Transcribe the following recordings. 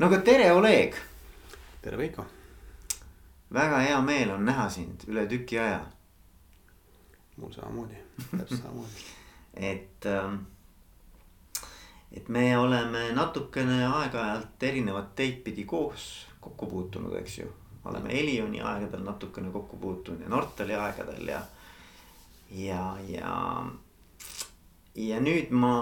no aga tere, Oleg. tere, Veiko. väga hea meel on näha sind üle tüki aja. mul samamoodi, täpselt samamoodi et ähm, et me oleme natukene aeg-ajalt erinevat teid pidi koos kokku puutunud, eks ju. oleme Elioni aegadel natukene kokku puutunud ja Nortali aegadel ja, ja, ja. ja nüüd ma,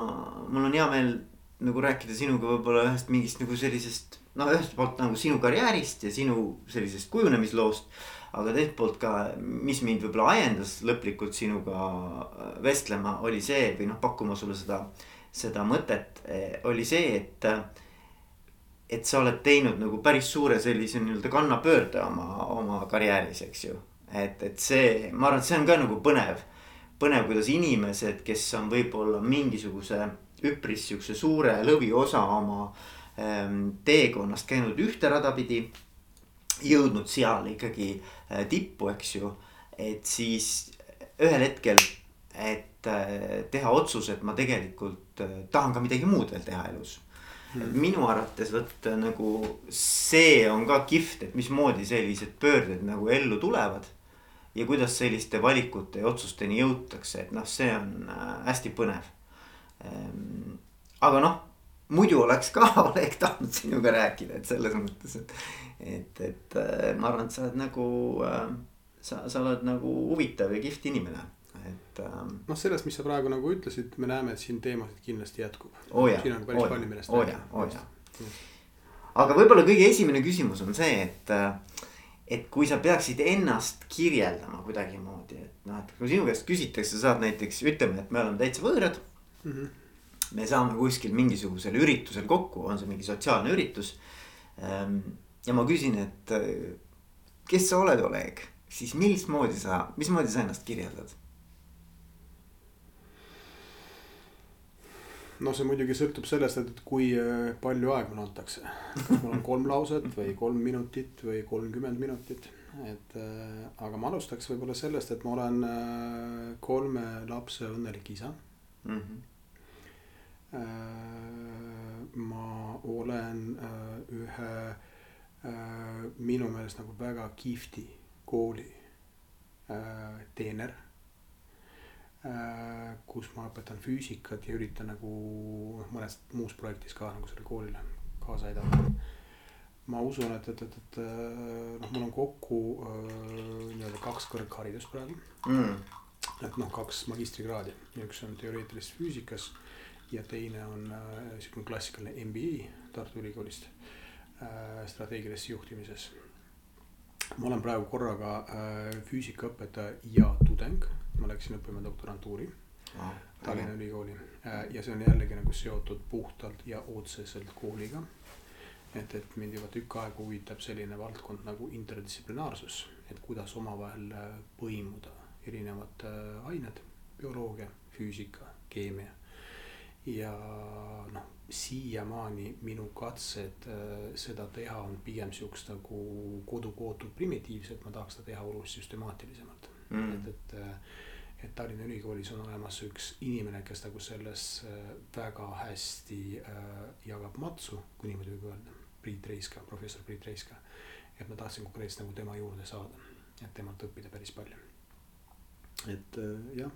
mul on hea meel nagu rääkida sinuga võib-olla ühest mingist nagu sellisest. no ühest poolt nagu sinu karjäärist ja sinu sellisest kujunemisloost. aga teiselt poolt ka, mis mind võib-olla ajendas lõplikult sinuga äh, vestlema, oli see või noh, pakkuma sulle seda, seda mõtet, eh, oli see, et. et sa oled teinud nagu päris suure sellise nii-öelda kannapöörde oma, oma karjääris, eks ju. et, et see, ma arvan, et see on ka nagu põnev, põnev, kuidas inimesed, kes on võib-olla mingisuguse üpris sihukese suure lõviosa oma ähm, teekonnast käinud ühte rada pidi. jõudnud seal ikkagi äh, tippu, eks ju, et siis ühel hetkel, et äh, teha otsus, et ma tegelikult äh, tahan ka midagi muud veel teha elus. Mm.. minu arvates vot nagu see on ka kihvt, et mismoodi sellised pöörded nagu ellu tulevad ja kuidas selliste valikute ja otsusteni jõutakse, et noh, see on hästi põnev aga noh, muidu oleks ka Oleg tahtnud sinuga rääkida, et selles mõttes, et, et, et äh, ma arvan, et sa oled nagu, äh, sa, sa oled nagu huvitav ja kihvt inimene et ähm,. noh, sellest, mis sa praegu nagu ütlesid, me näeme, et siin teemasid kindlasti jätkub oh. siin on päris oh palju, millest oh rääkida. oh oh aga võib-olla kõige esimene küsimus on see, et, äh, et kui sa peaksid ennast kirjeldama kuidagimoodi, et noh, et kui sinu käest küsitakse, sa saad näiteks ütleme, et me oleme täitsa võõrad mm. -hmm. me saame kuskil mingisugusel üritusel kokku, on see mingi sotsiaalne üritus. Ehm, ja ma küsin, et äh, kes sa oled, Oleg, siis mismoodi sa, mismoodi sa ennast kirjeldad? no see muidugi sõltub sellest, et kui äh, palju aega mulle antakse. kas mul on kolm lauset või kolm minutit või kolmkümmend minutit, et äh, aga ma alustaks võib-olla sellest, et ma olen äh, kolme lapse õnnelik isa mm. -hmm ma olen äh, ühe äh, minu meelest nagu väga kihvti kooli teener. kus ma õpetan füüsikat ja üritan nagu noh, mõnes muus projektis ka nagu sellele koolile kaasa aidata. ma usun, et, et, et, et noh, mul on kokku nii-öelda kaks kõrgharidust praegu mm et noh, kaks magistrikraadi, üks on teoreetilises füüsikas ja teine on äh, siukene klassikaline MBA Tartu Ülikoolist äh, strateegilises juhtimises. ma olen praegu korraga äh, füüsikaõpetaja ja tudeng, ma läksin õppima doktorantuuri ah, Tallinna. Ülikooli ja see on jällegi nagu seotud puhtalt ja otseselt kooliga. et, et mind juba tükk aega huvitab selline valdkond nagu interdistsiplinaarsus, et kuidas omavahel põimuda erinevad ained, bioloogia, füüsika, keemia. Ja noh, siiamaani minu katsed äh, seda teha on pigem siukest nagu kodukootud primitiivset, ma tahaks seda teha oluliselt süstemaatilisemalt mm.. et, et, äh, et Tallinna Ülikoolis on olemas üks inimene, kes nagu selles väga hästi äh, jagab matsu, kui niimoodi võib öelda. Priit Reiska, professor Priit Reiska. et ma tahtsin konkreetselt nagu tema juurde saada, et temalt õppida päris palju et äh, jah.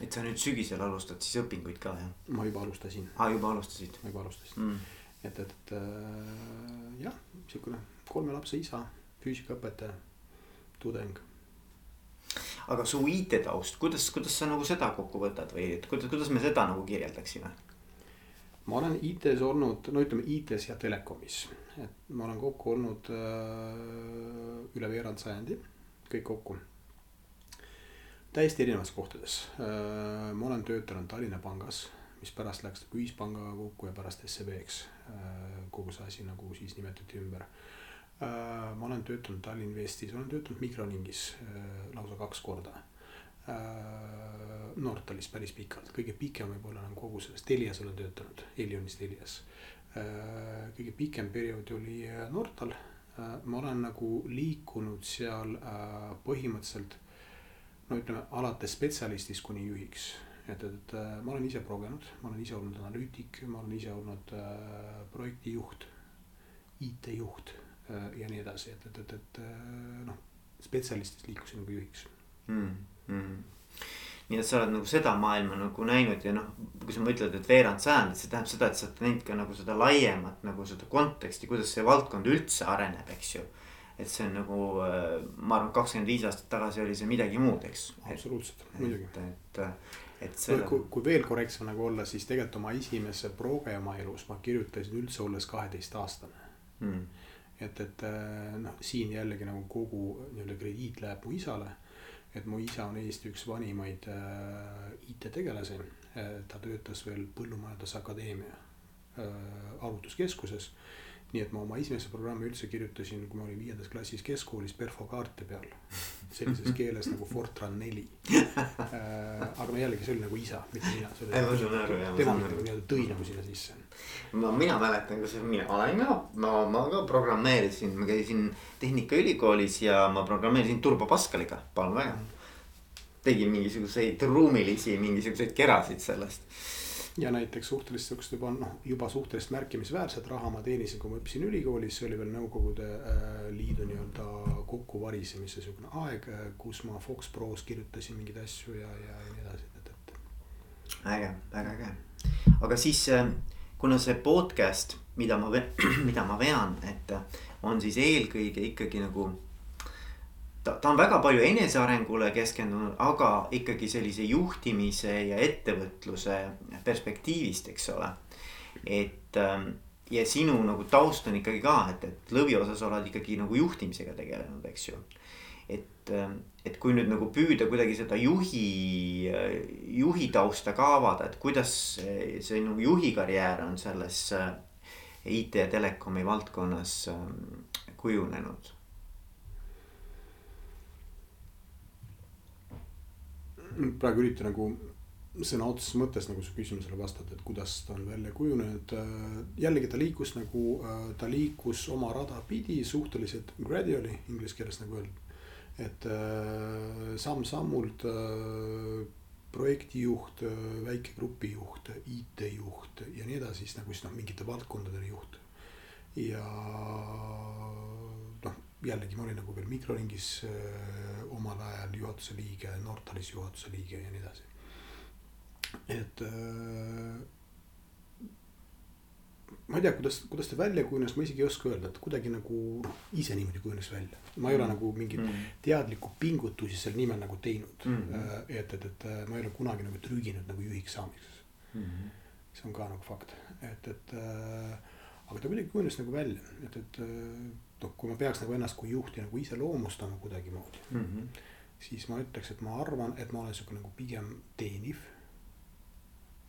Et sa nüüd sügisel alustad siis õpinguid ka jah? ma juba alustasin. aa, juba alustasid? ma juba alustasin mm., et, et äh, jah, sihukene kolme lapse isa, füüsikaõpetaja, tudeng. aga su IT-taust, kuidas, kuidas sa nagu seda kokku võtad või et kuidas, kuidas me seda nagu kirjeldaksime? ma olen IT-s olnud, no ütleme IT-s ja telekomis, et ma olen kokku olnud äh, üle veerand sajandi, kõik kokku täiesti erinevates kohtades. Äh, ma olen töötanud Tallinna Pangas, mis pärast läks nagu Ühispangaga kokku ja pärast SEB-ks. Äh, kogu see asi nagu siis nimetati ümber. Äh, ma olen töötanud Tallinn Vestis, olen töötanud Microlingis lausa kaks korda. Nortalis päris pikalt, kõige pikem võib-olla olen kogu selles, Telias olen töötanud, Elionis Telias. kõige pikem periood oli Nortal. ma olen nagu liikunud seal põhimõtteliselt no ütleme alates spetsialistist kuni juhiks. et, et äh, ma olen ise progenud, ma olen ise olnud analüütik, ma olen ise olnud äh, projektijuht. IT-juht äh, ja nii edasi, et, et, et, et noh, spetsialistist liikusin nagu juhiks mm. -hmm nii et sa oled nagu seda maailma nagu näinud ja noh, kui sa mõtled, et veerand sajandit, see tähendab seda, et sa oled näinud ka nagu seda laiemat nagu seda konteksti, kuidas see valdkond üldse areneb, eks ju. Et see on nagu, äh, ma arvan, kakskümmend viis aastat tagasi oli see midagi muud, eks. absoluutselt, muidugi. et, et, et seda. kui, kui veel korrektsem nagu olla, siis tegelikult oma esimese proge oma elus ma kirjutasin üldse olles kaheteistaastane mm.. et, et äh, noh, siin jällegi nagu kogu nii-öelda krediit läheb mu isale et mu isa on Eesti üks vanimaid äh, IT-tegelasi äh,. ta töötas veel Põllumajandusakadeemia äh, arvutuskeskuses. Nii et ma oma esimese programmi üldse kirjutasin, kui ma olin viiendas klassis keskkoolis perfokaarte peal. sellises keeles nagu Fortran neli äh,. aga no jällegi, see oli nagu isa, mitte mina. tema nagu nii-öelda tõi nagu sinna sisse. no mina mäletan, kus mina olen ka, ma, ma ka programmeerisin, ma käisin Tehnikaülikoolis ja ma programmeerisin Turbo Pascaliga, palun väga tegin mingisuguseid ruumilisi mingisuguseid kerasid sellest. Ja näiteks suhteliselt siuksed juba noh, juba suhteliselt märkimisväärset raha ma teenisin, kui ma õppisin ülikoolis, see oli veel Nõukogude äh, Liidu nii-öelda kokkuvarisemise sihukene aeg, äh, kus ma Fox Pros kirjutasin mingeid asju ja, ja, ja nii edasi, et, et. äge, väga äge, aga siis äh, kuna see podcast, mida ma, mida ma vean, et on siis eelkõige ikkagi nagu ta, ta on väga palju enesearengule keskendunud, aga ikkagi sellise juhtimise ja ettevõtluse perspektiivist, eks ole. et ähm, ja sinu nagu taust on ikkagi ka, et, et lõviosas oled ikkagi nagu juhtimisega tegelenud, eks ju. et, ähm, et kui nüüd nagu püüda kuidagi seda juhi, juhi tausta ka avada, et kuidas see nagu juhi karjäär on selles äh, IT ja telekomi valdkonnas ähm, kujunenud praegu üritan nagu sõna otseses mõttes nagu su küsimusele vastata, et kuidas ta on välja kujunenud. jällegi ta liikus nagu, ta liikus oma rada pidi suhteliselt gradually inglise keeles nagu öelda. et samm-sammult projektijuht, väike grupijuht, IT-juht ja nii edasi, siis nagu siis noh, mingite valdkondade juht. ja jällegi ma olin nagu veel mikroringis äh, omal ajal juhatuse liige, Nortalis juhatuse liige ja nii edasi. et äh, ma ei tea, kuidas, kuidas ta välja kujunes, ma isegi ei oska öelda, et kuidagi nagu ise niimoodi kujunes välja. ma ei ole mm. nagu mingeid mm. teadlikku pingutusi selle nimel nagu teinud mm. -hmm. et, et, et ma ei ole kunagi nagu trüginud nagu juhiks saamiseks mm. -hmm. see on ka nagu fakt, et, et äh, aga ta kuidagi kujunes nagu välja, et, et äh, noh, kui ma peaks nagu ennast kui juhti nagu iseloomustama kuidagimoodi mm. -hmm. siis ma ütleks, et ma arvan, et ma olen sihuke nagu pigem teeniv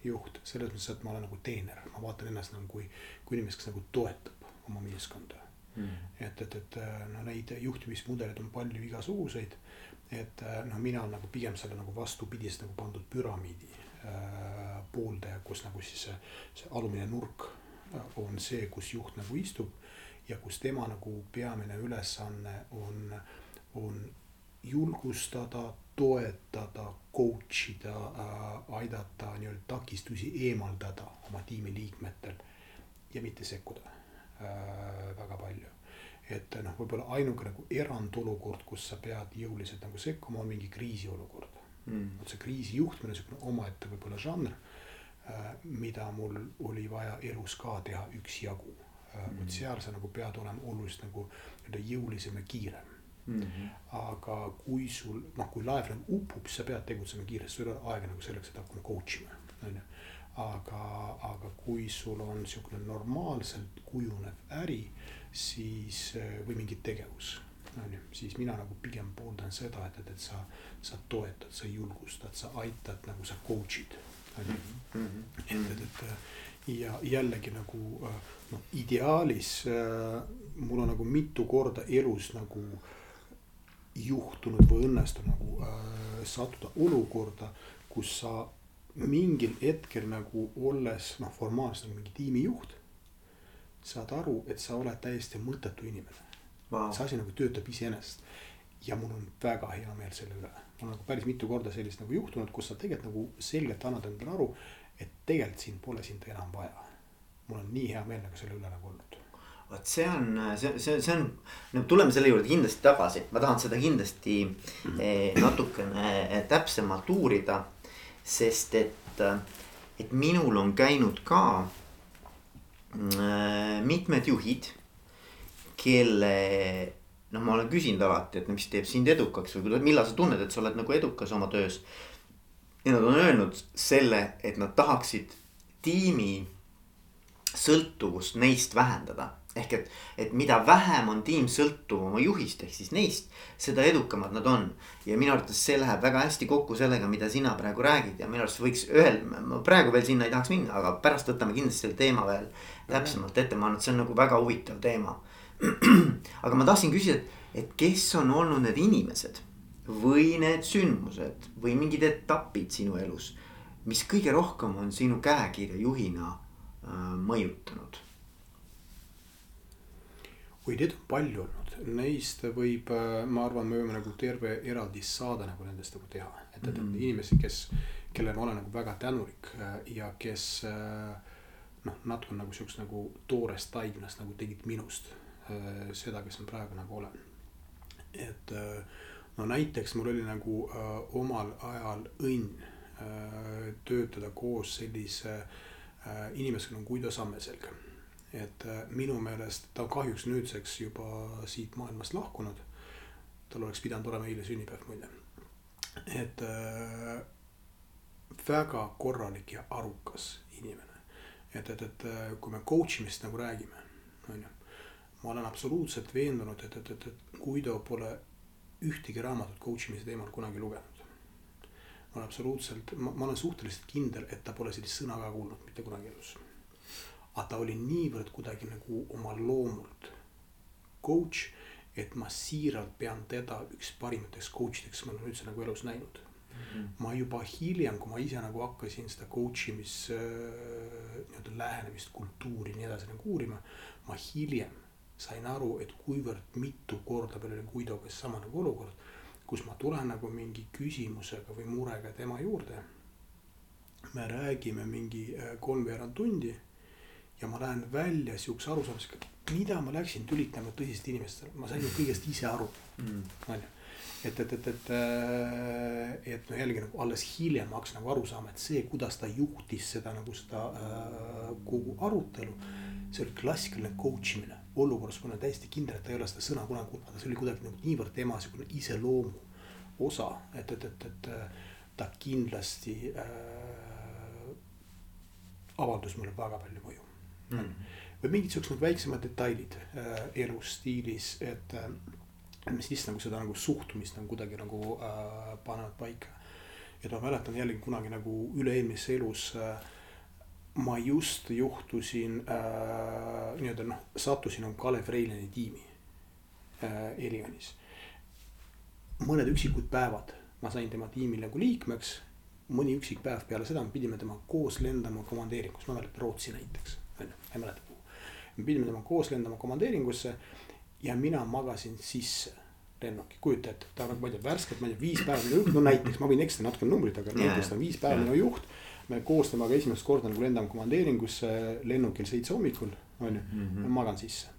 juht, selles mõttes, et ma olen nagu teener, ma vaatan ennast nagu kui, kui inimest, kes nagu toetab oma meeskonda mm. -hmm. et, et, et no neid juhtimismudeleid on palju igasuguseid. et noh, mina olen nagu pigem selle nagu vastupidist nagu pandud püramiidi äh, pooldaja, kus nagu siis see, see alumine nurk on see, kus juht nagu istub ja kus tema nagu peamine ülesanne on, on julgustada, toetada, coach ida äh,, aidata nii-öelda takistusi eemaldada oma tiimiliikmetel ja mitte sekkuda äh, väga palju. et noh, võib-olla ainuke nagu erandolukord, kus sa pead jõuliselt nagu sekkuma, on mingi kriisiolukord. Mm.. vot see kriisi juhtimine on niisugune omaette võib-olla žanr äh,, mida mul oli vaja elus ka teha üksjagu mm., vot seal sa nagu pead olema oluliselt nagu nii-öelda jõulisem ja kiirem mm. -hmm. aga kui sul noh, kui laev nagu upub, sa pead tegutsema kiiresti, sul ei ole aega nagu selleks, et hakkama coach ima, on ju. aga, aga kui sul on sihukene normaalselt kujunev äri, siis või mingi tegevus on ju, siis mina nagu pigem pooldan seda, et, et, et sa, sa toetad, sa julgustad, sa aitad nagu sa coach'id. On ju, mhm. et, et ja jällegi nagu äh, noh, ideaalis äh, mul on nagu mitu korda elus nagu juhtunud või õnnestunud nagu äh, sattuda olukorda, kus sa mingil hetkel nagu olles noh, formaalselt mingi tiimijuht. saad aru, et sa oled täiesti mõttetu inimene wow.. see asi nagu töötab iseenesest ja mul on väga hea meel selle üle. On nagu päris mitu korda sellist nagu juhtunud, kus sa tegelikult nagu selgelt annad endale aru, et tegelikult siin pole sind enam vaja. mul on nii hea meel nagu selle üle nagu olnud. vot see on, see, see, see on, no tuleme selle juurde kindlasti tagasi, ma tahan seda kindlasti eh, natukene täpsemalt uurida. sest et, et minul on käinud ka äh, mitmed juhid, kelle noh, ma olen küsinud alati, et mis teeb sind edukaks või millal sa tunned, et sa oled nagu edukas oma töös. ja nad on öelnud selle, et nad tahaksid tiimi sõltuvust neist vähendada ehk et, et mida vähem on tiim sõltuv oma juhist ehk siis neist, seda edukamad nad on. ja minu arvates see läheb väga hästi kokku sellega, mida sina praegu räägid ja minu arust võiks ühel, ma praegu veel sinna ei tahaks minna, aga pärast võtame kindlasti selle teema veel täpsemalt ette, ma arvan, et see on nagu väga huvitav teema. aga ma tahtsin küsida, et, kes on olnud need inimesed või need sündmused või mingid etapid sinu elus, mis kõige rohkem on sinu käekirja juhina äh, mõjutanud oi, neid on palju olnud, neist võib, äh, ma arvan, me võime nagu terve eraldi saade nagu nendest nagu teha. et, et mm -hmm. inimesi, kes, kellele ma olen nagu väga tänulik äh, ja kes äh, noh, natuke nagu siukest nagu toorest taignast nagu tegid minust seda, kes ma praegu nagu olen. et no näiteks mul oli nagu omal ajal õnn töötada koos sellise inimesega nagu Guido Sammeselg et äh, minu meelest ta on kahjuks nüüdseks juba siit maailmast lahkunud. tal oleks pidanud olema eile sünnipäev muide. et äh, väga korralik ja arukas inimene. et, et, et äh, kui me coach imist nagu räägime, on ju. Ma olen absoluutselt veendunud, et, et, et, et Guido pole ühtegi raamatut coach imise teemal kunagi lugenud. ma olen absoluutselt, ma olen suhteliselt kindel, et ta pole sellist sõna ka kuulnud mitte kunagi elus aga ta oli niivõrd kuidagi nagu oma loomult coach, et ma siiralt pean teda üks parimateks coach ideks, ma olen üldse nagu elus näinud. -hmm. ma juba hiljem, kui ma ise nagu hakkasin seda coach imis äh, nii-öelda lähenemist, kultuuri ja nii edasi nagu uurima, ma hiljem sain aru, et kuivõrd mitu korda meil oli Guidoga sama nagu olukord, kus ma tulen nagu mingi küsimusega või murega tema juurde. me räägime mingi äh, kolmveerand tundi ja ma lähen välja siukse arusaamisega, mida ma läksin tülitama tõsist inimestele, ma sain ju kõigest ise aru mm., onju. et, et, et, et, äh, et no jällegi nagu alles hiljem ma hakkasin nagu aru saama, et see, kuidas ta juhtis seda nagu seda äh, kogu arutelu. see oli klassikaline coach imine olukorras, kui on täiesti ta ei ole seda sõna kunagi kuulnud, see oli kuidagi nagu niivõrd tema siukene iseloomu osa, et, et, et, et ta kindlasti äh, avaldas mulle väga palju mõju mm.. või mingid siuksed väiksemad detailid äh, elustiilis, et äh, mis lihtsalt nagu seda nagu suhtumist nagu kuidagi nagu äh, panevad paika. et ma mäletan jällegi kunagi nagu üle-eelmises elus äh, ma just juhtusin äh, nii-öelda noh, sattusin nagu Kalev Reilani tiimi äh, Elionis. mõned üksikud päevad ma sain tema tiimi nagu liikmeks, mõni üksik päev peale seda me pidime temaga koos lendama komandeeringus, ma mäletan Rootsi näiteks on ju, ma ei mäleta kuhu. me pidime temaga koos lendama komandeeringusse ja mina magasin sisse lennuki, kujuta ette, ta on, ma ei tea, värskelt, ma ei tea, viis päeva minu juht, no näiteks ma võin eksida natuke numbrit, aga näiteks ta on viis päeva minu juht. Me koos temaga esimest korda nagu lendame komandeeringusse lennukil seitse hommikul, on ju, mhm. ma magan sisse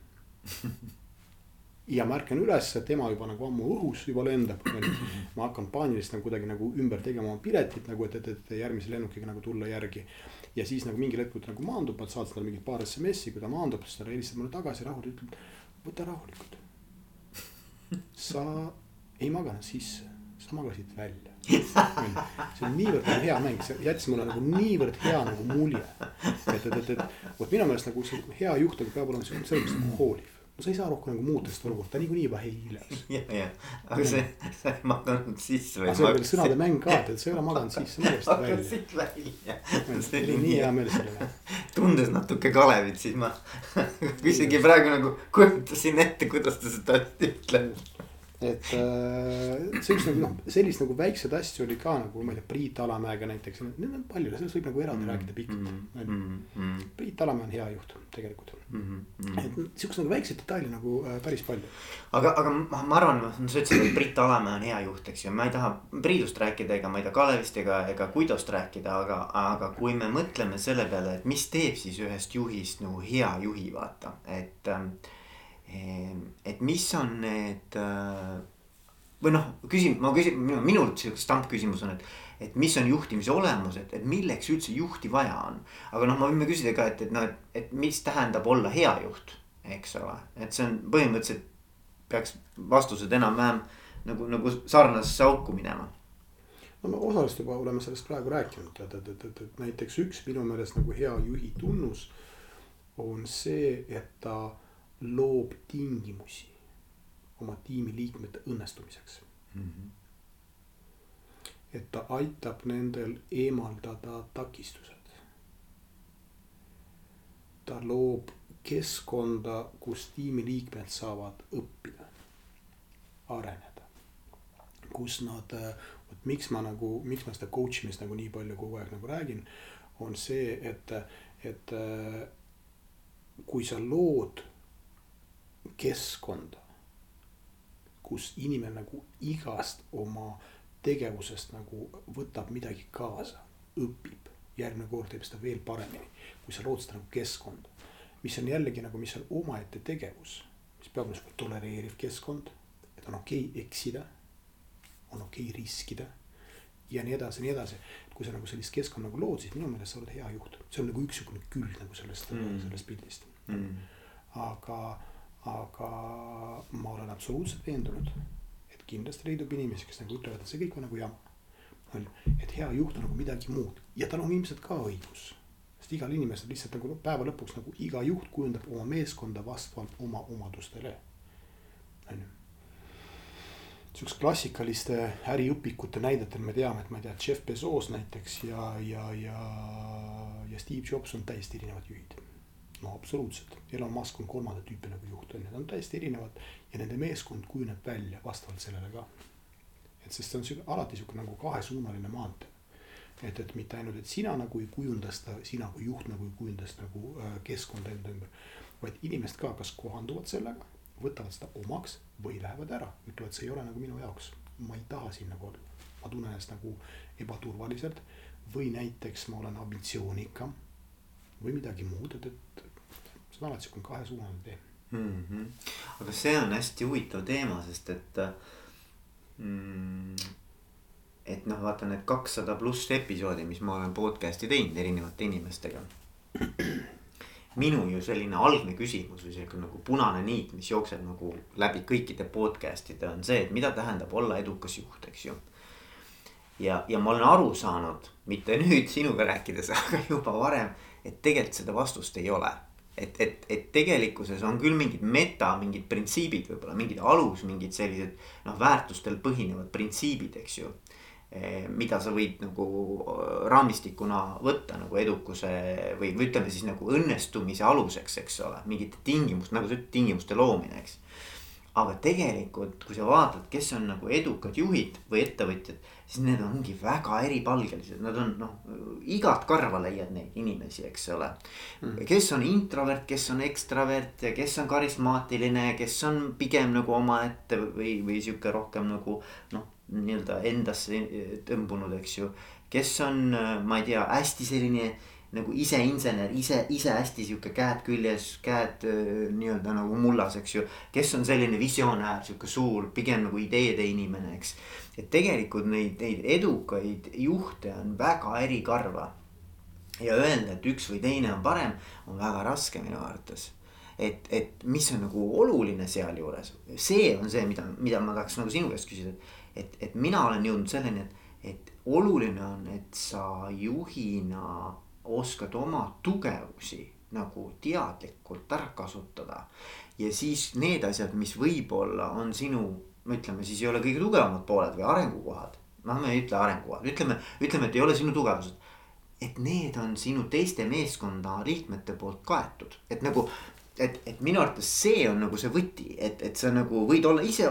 ja ma ärkan üles, tema juba nagu ammu õhus juba lendab, ma hakkan paaniliselt nagu kuidagi nagu ümber tegema oma piletit nagu, et, et, et järgmise lennukiga nagu tulla järgi ja siis nagu mingil hetkel ta nagu maandub, ma saatsin talle mingi paar SMS-i, kui ta maandub, siis ta helistab mulle tagasi rahulikult, ütleb, võta rahulikult. sa ei maganud sisse, sa magasid välja. See on niivõrd hea mäng, see jättis mulle nagu niivõrd hea nagu mulje. et, et, et, et vot minu meelest nagu see hea juht nagu peab olema selles mõttes nagu hooliv no sa ei saa rohkem nagu muuta seda olukorda, ta niikuinii juba hiiles. ja, ja, aga see, sa ei maganud sisse. aga see on veel sõnade mäng ka, et sa ei ole maganud sisse, magasid välja. magasid välja. see oli nii hea meel selle üle. tundes natuke Kalevit, siis ma isegi praegu nagu kujutasin ette, kuidas ta seda ütleb. Et äh, siukest nagu noh, sellist nagu väikseid asju oli ka nagu ma ei tea, Priit Alamäega näiteks, need on palju, sellest võib nagu eraldi mm, rääkida pikalt mm, mm, mm. Priit Alamäe on hea juht tegelikult mm. -hmm. et siukest nagu väikseid detaile nagu äh, päris palju. aga, aga ma, ma arvan, sa ütlesid, et Priit Alamäe on hea juht, eks ju, ma ei taha Priidust rääkida ega ma ei taha Kalevist ega, ega Guidost rääkida, aga, aga kui me mõtleme selle peale, et mis teeb siis ühest juhist nagu hea juhi, vaata, et Ehm, et mis on need äh, või noh, küsin, ma küsin, minult sihuke stampküsimus on, et, et mis on juhtimise olemus, et, et milleks üldse juhti vaja on. aga noh, me võime küsida ka, et, et noh, et, et mis tähendab olla hea juht, eks ole, et see on põhimõtteliselt peaks vastused enam-vähem nagu, nagu sarnasesse auku minema no me osaliselt juba oleme sellest praegu rääkinud, et, et, et, et, et näiteks üks minu meelest nagu hea juhi tunnus on see, et ta loob tingimusi oma tiimiliikmete õnnestumiseks mm. -hmm. et ta aitab nendel eemaldada takistused. ta loob keskkonda, kus tiimiliikmed saavad õppida, areneda, kus nad, vot miks ma nagu, miks ma seda coach imist nagu nii palju kogu aeg nagu räägin, on see, et, et kui sa lood keskkonda, kus inimene nagu igast oma tegevusest nagu võtab midagi kaasa, õpib, järgmine kord teeb seda veel paremini, kui sa lood seda nagu keskkonda. mis on jällegi nagu, mis on omaette tegevus, mis peab olema tolereeriv keskkond, et on okei okay eksida, on okei okay riskida ja nii edasi, nii edasi. kui sa nagu sellist keskkonda nagu lood, siis minu meelest sa oled hea juht, see on nagu üks niisugune külg nagu sellest mm., sellest pildist mm.. aga aga ma olen absoluutselt veendunud, et kindlasti leidub inimesi, kes nagu ütlevad, et see kõik on nagu jama. on ju, et hea juht on nagu midagi muud ja tal on ilmselt ka õigus. sest igal inimesel lihtsalt nagu päeva lõpuks nagu iga juht kujundab oma meeskonda vastavalt oma omadustele. on ju sihukest klassikaliste äriõpikute näidetel me teame, et ma ei tea, Jeff Bezos näiteks ja, ja, ja, ja Steve Jobs on täiesti erinevad juhid no absoluutselt, Elon Musk on kolmanda tüüpi nagu juht on ju, nad on täiesti erinevad ja nende meeskond kujuneb välja vastavalt sellele ka. et sest see on sihuke alati sihuke nagu kahesuunaline maantee. et, et mitte ainult, et sina nagu ei kujunda seda, sina kui juht nagu ei kujunda seda nagu äh, keskkonda enda ümber. vaid inimesed ka kas kohanduvad sellega, võtavad seda omaks või lähevad ära, ütlevad, see ei ole nagu minu jaoks, ma ei taha siin nagu olla. ma tunnen ennast nagu ebaturvaliselt või näiteks ma olen ambitsioonikam või midagi muud, et, et see on alati sihuke kahesuunaline tee mm. -hmm. aga see on hästi huvitav teema, sest et mm, et noh, vaata need kakssada pluss episoodi, mis ma olen podcast'i teinud erinevate inimestega. minu ju selline algne küsimus või sihuke nagu punane niit, mis jookseb nagu läbi kõikide podcast'ide on see, et mida tähendab olla edukas juht, eks ju. ja, ja ma olen aru saanud, mitte nüüd sinuga rääkides, aga juba varem, et tegelikult seda vastust ei ole et, et, et tegelikkuses on küll mingid meta, mingid printsiibid võib-olla, mingid alus, mingid sellised noh, väärtustel põhinevad printsiibid, eks ju. Eh, mida sa võid nagu äh, raamistikuna võtta nagu edukuse või, või ütleme siis nagu õnnestumise aluseks, eks ole, mingite tingimuste, nagu sa ütled, tingimuste loomine, eks aga tegelikult, kui sa vaatad, kes on nagu edukad juhid või ettevõtjad, siis need ongi väga eripalgelised, nad on noh, igat karva leiad neid inimesi, eks ole. Mm.. kes on introvert, kes on ekstravert ja kes on karismaatiline, kes on pigem nagu omaette või, või sihuke rohkem nagu noh, nii-öelda endasse tõmbunud, eks ju. kes on, ma ei tea, hästi selline nagu ise insener, ise, ise hästi sihuke käed küljes, käed nii-öelda nagu mullas, eks ju. kes on selline visionäär, sihuke suur, pigem nagu ideede inimene, eks. et tegelikult neid, neid edukaid juhte on väga erikarva. ja öelda, et üks või teine on parem, on väga raske minu arvates. et, et mis on nagu oluline sealjuures, see on see, mida, mida ma tahaks nagu sinu käest küsida. et, et mina olen jõudnud selleni, et, et oluline on, et sa juhina oskad oma tugevusi nagu teadlikult ära kasutada. ja siis need asjad, mis võib-olla on sinu, ütleme siis ei ole kõige tugevamad pooled või arengukohad. noh, me ei ütle arengukohad, ütleme, ütleme, et ei ole sinu tugevused. et need on sinu teiste meeskonna liikmete poolt kaetud, et nagu, et, et minu arvates see on nagu see võti, et, et sa nagu võid olla ise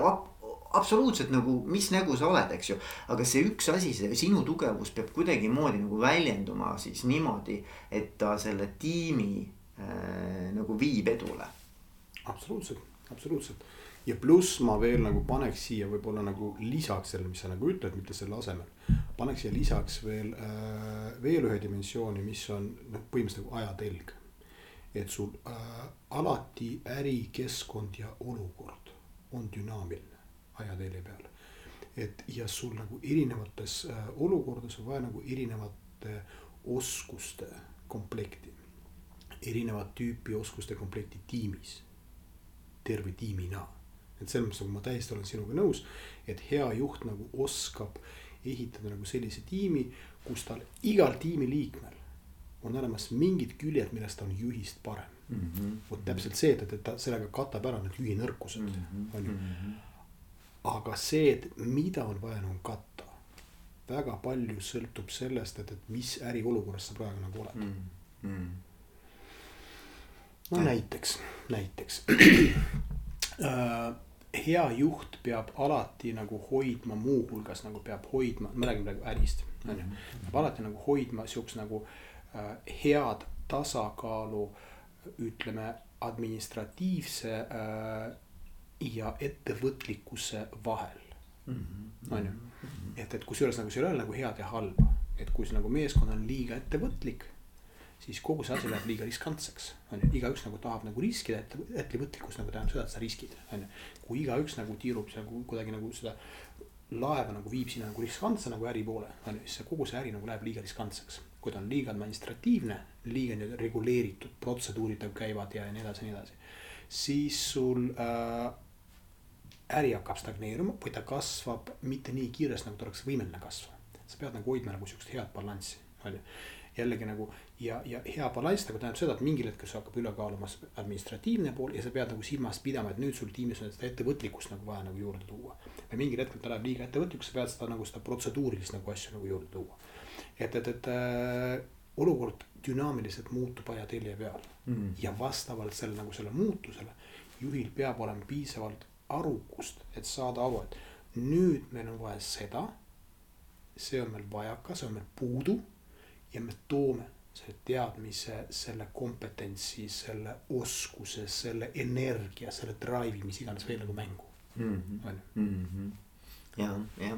absoluutselt nagu, mis nägu sa oled, eks ju. aga see üks asi, see sinu tugevus peab kuidagimoodi nagu väljenduma siis niimoodi, et ta selle tiimi äh, nagu viib edule. absoluutselt, absoluutselt ja pluss ma veel nagu paneks siia võib-olla nagu lisaks sellele, mis sa nagu ütled, mitte selle asemel. paneks siia lisaks veel äh,, veel ühe dimensiooni, mis on noh, põhimõtteliselt nagu ajatelg. et sul äh, alati ärikeskkond ja olukord on dünaamiline ajatelje peal. et ja sul nagu erinevates äh, olukordades on vaja nagu erinevate oskuste komplekti. erinevat tüüpi oskuste komplekti tiimis terve tiimina et selles mõttes nagu ma täiesti olen sinuga nõus, et hea juht nagu oskab ehitada nagu sellise tiimi, kus tal igal tiimiliikmel on olemas mingid küljed, millest ta on juhist parem mm. -hmm. vot täpselt see, et, et ta sellega katab ära need juhi nõrkused mm, -hmm. on ju. Aga see, et mida on vaja nagu katta, väga palju sõltub sellest, et, et mis äriolukorras sa praegu nagu oled mm. -hmm. no näiteks, näiteks äh, hea juht peab alati nagu hoidma, muuhulgas nagu peab hoidma, ma räägin praegu ärist, on ju. Mhm. peab alati nagu hoidma siukest nagu äh, head tasakaalu, ütleme administratiivse äh, ja ettevõtlikkuse vahel. Mhm. on ju, mhm. et, et kusjuures nagu seal ei ole nagu head ja halba, et kui see nagu meeskond on liiga ettevõtlik siis kogu see asi läheb liiga riskantseks, on ju, igaüks nagu tahab nagu riskida, et ettevõtlikkus nagu tähendab seda, et sa riskid, on ju. kui igaüks nagu tiirub nagu kuidagi nagu seda laeva nagu viib sinna nagu riskantse nagu äri poole, on ju, siis see kogu see äri nagu läheb liiga riskantseks. kui ta on liiga administratiivne, liiga nii-öelda reguleeritud, protseduurid nagu käivad ja nii edasi ja nii edasi. siis sul äh, äri hakkab stagneeruma või ta kasvab mitte nii kiiresti, nagu ta oleks võimeline kasvama. sa pead nagu hoidma nagu sihukest head balanssi, on ju jällegi nagu ja, ja hea balanss nagu tähendab seda, et mingil hetkel sul hakkab üle kaaluma administratiivne pool ja sa pead nagu silmas pidama, et nüüd sul tiimis on seda ettevõtlikkust nagu vaja nagu juurde tuua. või mingil hetkel ta läheb liiga ettevõtlikuks, sa pead seda nagu seda protseduurilist nagu asju nagu juurde tuua. et, et, et äh, olukord dünaamiliselt muutub ajatelje peal mm. ja vastavalt selle nagu selle muutusele juhil peab olema piisavalt arukust, et saada aru, et nüüd meil on vaja seda. see on meil vajaka, see on meil puudu ja me toome selle teadmise, selle kompetentsi, selle oskuse, selle energia, selle drive'i, mis iganes veel nagu mängu mm. -hmm. on ju mm -hmm ja, jah,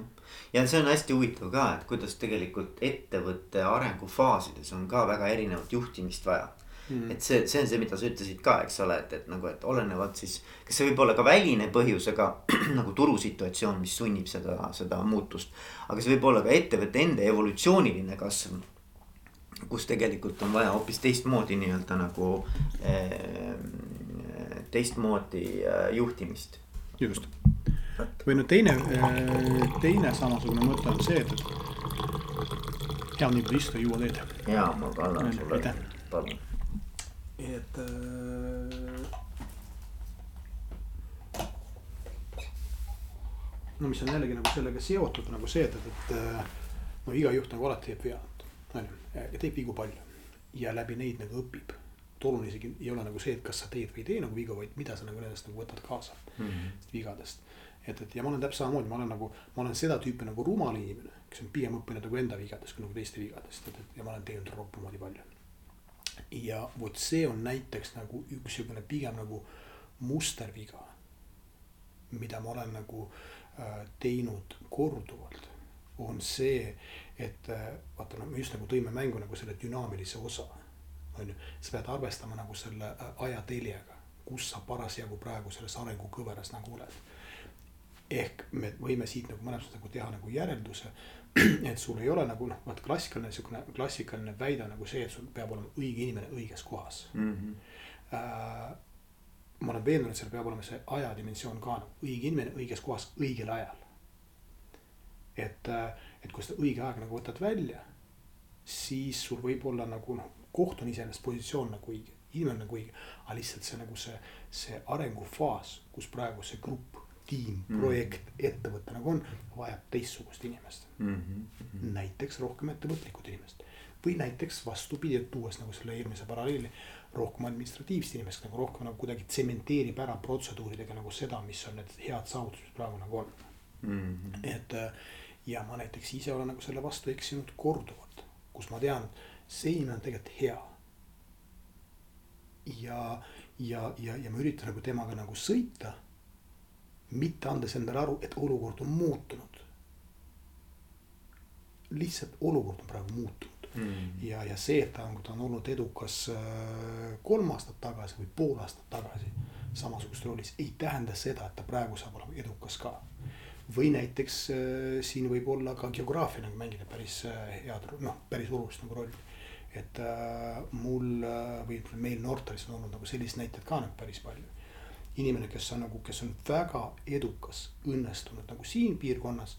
ja see on hästi huvitav ka, et kuidas tegelikult ettevõtte arengufaasides on ka väga erinevat juhtimist vaja mm.. Et see, see on see, mida sa ütlesid ka, eks ole, et, et nagu, et olenevalt siis, kas see võib olla ka väline põhjus, aga nagu turusituatsioon, mis sunnib seda, seda muutust. aga see võib olla ka ettevõtte enda evolutsiooniline kasv kus tegelikult on vaja hoopis teistmoodi nii-öelda nagu eh, teistmoodi eh, juhtimist. just, või no teine, eh, teine samasugune mõte on see, et hea on nii palju istuda, juua teed. ja ma kannan sulle, palun. Et äh, no mis on jällegi nagu sellega seotud nagu see, et, et, et no iga juht nagu alati teeb vea on ju, teeb vigu palju ja läbi neid nagu õpib. et oluline isegi ei ole nagu see, et kas sa teed või ei tee nagu vigu, vaid mida sa nagu nendest nagu võtad kaasa mm -hmm. vigadest. et, et ja ma olen täpselt samamoodi, ma olen nagu, ma olen seda tüüpi nagu rumal inimene, kes on pigem õppinud nagu enda vigadest kui nagu teiste vigadest, et, et ja ma olen teinud roppu moodi palju. Ja vot see on näiteks nagu üks sihukene pigem nagu musterviga, mida ma olen nagu äh, teinud korduvalt, on see et äh, vaata, no me just nagu tõime mängu nagu selle dünaamilise osa. on ju, sa pead arvestama nagu selle äh, ajateljega, kus sa parasjagu praegu selles arengukõveras nagu oled. Ehk me võime siit nagu mõnes mõttes nagu teha nagu järelduse, et sul ei ole nagu noh, vaata klassikaline sihukene klassikaline väide nagu see, et sul peab olema õige inimene õiges kohas mm. -hmm. Äh, ma olen veendunud, et seal peab olema see ajadimensioon ka, õige inimene õiges kohas õigel ajal. et äh, et kui seda õige aeg nagu võtad välja, siis sul võib olla nagu noh, koht on iseenesest positsioon nagu õige, inimene on nagu õige, aga lihtsalt see nagu see, see arengufaas, kus praegu see grupp, tiim -hmm. projekt, ettevõte nagu on, vajab teistsugust inimest mm. -hmm. näiteks rohkem ettevõtlikut inimest või näiteks vastupidi, et tuues nagu selle eelmise paralleeli, rohkem administratiivset inimest nagu rohkem nagu kuidagi tsementeerib ära protseduuridega nagu seda, mis on need head saavutused, praegu nagu on mm. -hmm. et ja ma näiteks ise olen nagu selle vastu eksinud korduvalt, kus ma tean, see inimene on tegelikult hea. ja, ja, ja, ja ma üritan nagu temaga nagu sõita. Mitte andes endale aru, et olukord on muutunud. lihtsalt olukord on praegu muutunud mm.. ja, ja see, et ta on, ta on olnud edukas äh, kolm aastat tagasi või pool aastat tagasi samasuguses rollis, ei tähenda seda, et ta praegu saab olema edukas ka. või näiteks äh, siin võib olla ka geograafia nagu mängida päris äh, head, noh, päris olulist nagu rolli. et äh, mul või ütleme, meil Nortalis on olnud nagu selliseid näiteid ka nagu päris palju. Inimene, kes on nagu, kes on väga edukas, õnnestunud nagu siin piirkonnas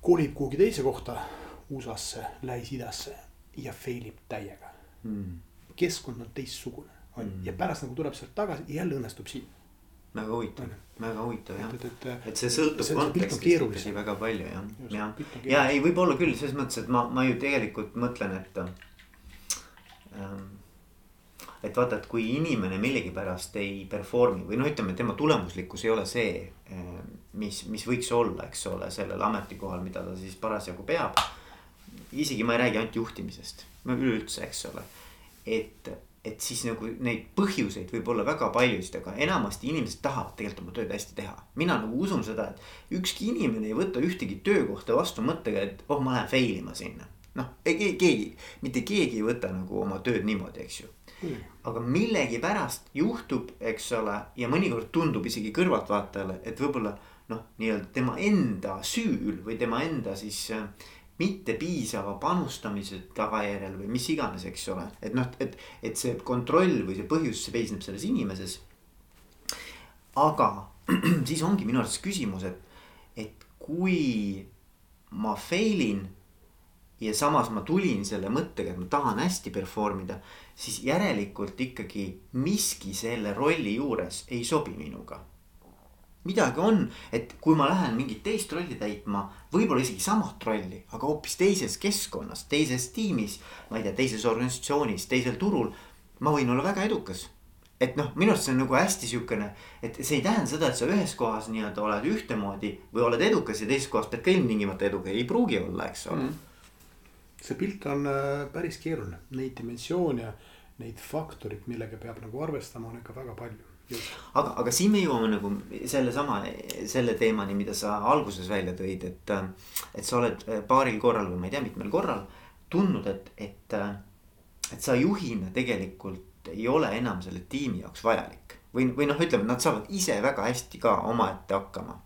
kolib kuhugi teise kohta USA-sse, Lähis-Idasse ja fail ib täiega. Mm.. keskkond on teistsugune on mm. ja pärast nagu tuleb sealt tagasi jälle õnnestub siin. väga huvitav, väga huvitav jah, et, et, et see sõltub see, kontekstist ikkagi väga palju jah, jah. ja ei, võib-olla küll selles mõttes, et ma, ma ju tegelikult mõtlen, et ähm, et vaata, et kui inimene millegipärast ei perform'i või noh, ütleme tema tulemuslikkus ei ole see, äh, mis, mis võiks olla, eks ole, sellel ametikohal, mida ta siis parasjagu peab isegi ma ei räägi ainult juhtimisest, üleüldse, eks ole. et, et siis nagu neid põhjuseid võib olla väga paljusid, aga enamasti inimesed tahavad tegelikult oma tööd hästi teha. mina nagu usun seda, et ükski inimene ei võta ühtegi töökohta vastu mõttega, et oh, ma lähen fail ima sinna. noh, keegi, mitte keegi ei võta nagu oma tööd niimoodi, eks ju. Aga millegipärast juhtub, eks ole, ja mõnikord tundub isegi kõrvaltvaatajale, et võib-olla noh, nii-öelda tema enda süül või tema enda siis äh, mitte piisava panustamise tagajärjel või mis iganes, eks ole, et noh, et, et see kontroll või see põhjus seisneb selles inimeses. aga siis ongi minu arvates küsimus, et, et kui ma fail in ja samas ma tulin selle mõttega, et ma tahan hästi perform ida, siis järelikult ikkagi miski selle rolli juures ei sobi minuga midagi on, et kui ma lähen mingit teist rolli täitma, võib-olla isegi samat rolli, aga hoopis teises keskkonnas, teises tiimis. ma ei tea, teises organisatsioonis, teisel turul, ma võin olla väga edukas. et noh, minu arust see on nagu hästi sihukene, et see ei tähenda seda, et sa ühes kohas nii-öelda oled ühtemoodi või oled edukas ja teises kohas pead ka ilmtingimata edukas, ei pruugi olla, eks ole mm.. See pilt on äh, päris keeruline, neid dimensioone, neid faktoreid, millega peab nagu arvestama, on ikka väga palju aga, aga siin me jõuame nagu sellesama, selle teemani, mida sa alguses välja tõid, et. et sa oled paaril korral või ma ei tea, mitmel korral tundnud, et, et, et sa juhina tegelikult ei ole enam selle tiimi jaoks vajalik. või, või noh, ütleme, nad saavad ise väga hästi ka omaette hakkama.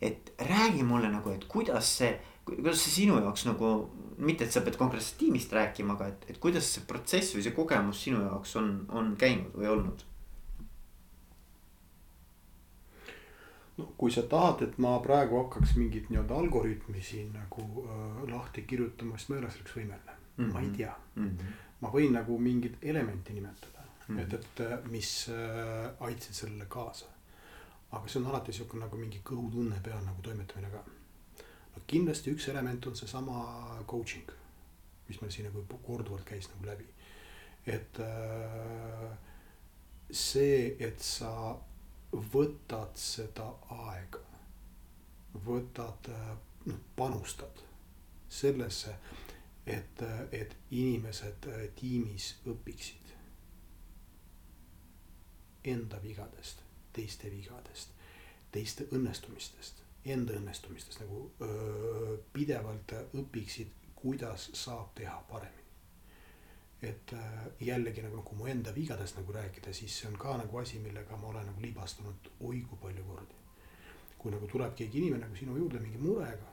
et räägi mulle nagu, et kuidas see, kuidas see sinu jaoks nagu, mitte et sa pead konkreetsest tiimist rääkima, aga et, et kuidas see protsess või see kogemus sinu jaoks on, on käinud või olnud no kui sa tahad, et ma praegu hakkaks mingit nii-öelda algoritmi siin nagu äh, lahti kirjutama, siis ma ei ole selleks võimeline mm, -hmm. ma ei tea mm. -hmm. ma võin nagu mingit elementi nimetada mm, -hmm. et, et äh, mis äh, aitasid sellele kaasa. aga see on alati sihuke nagu mingi kõhutunne peal nagu toimetamine ka. Kindlasti üks element on seesama coaching, mis meil siin nagu korduvalt käis nagu läbi. et äh, see, et sa võtad seda aega, võtad, noh panustad sellesse, et, et inimesed tiimis õpiksid enda vigadest, teiste vigadest, teiste õnnestumistest, enda õnnestumistest nagu öö, pidevalt õpiksid, kuidas saab teha paremini et äh, jällegi nagu, kui mu enda vigadest nagu rääkida, siis see on ka nagu asi, millega ma olen nagu libastunud oi kui palju kordi. kui nagu tuleb keegi inimene nagu sinu juurde mingi murega.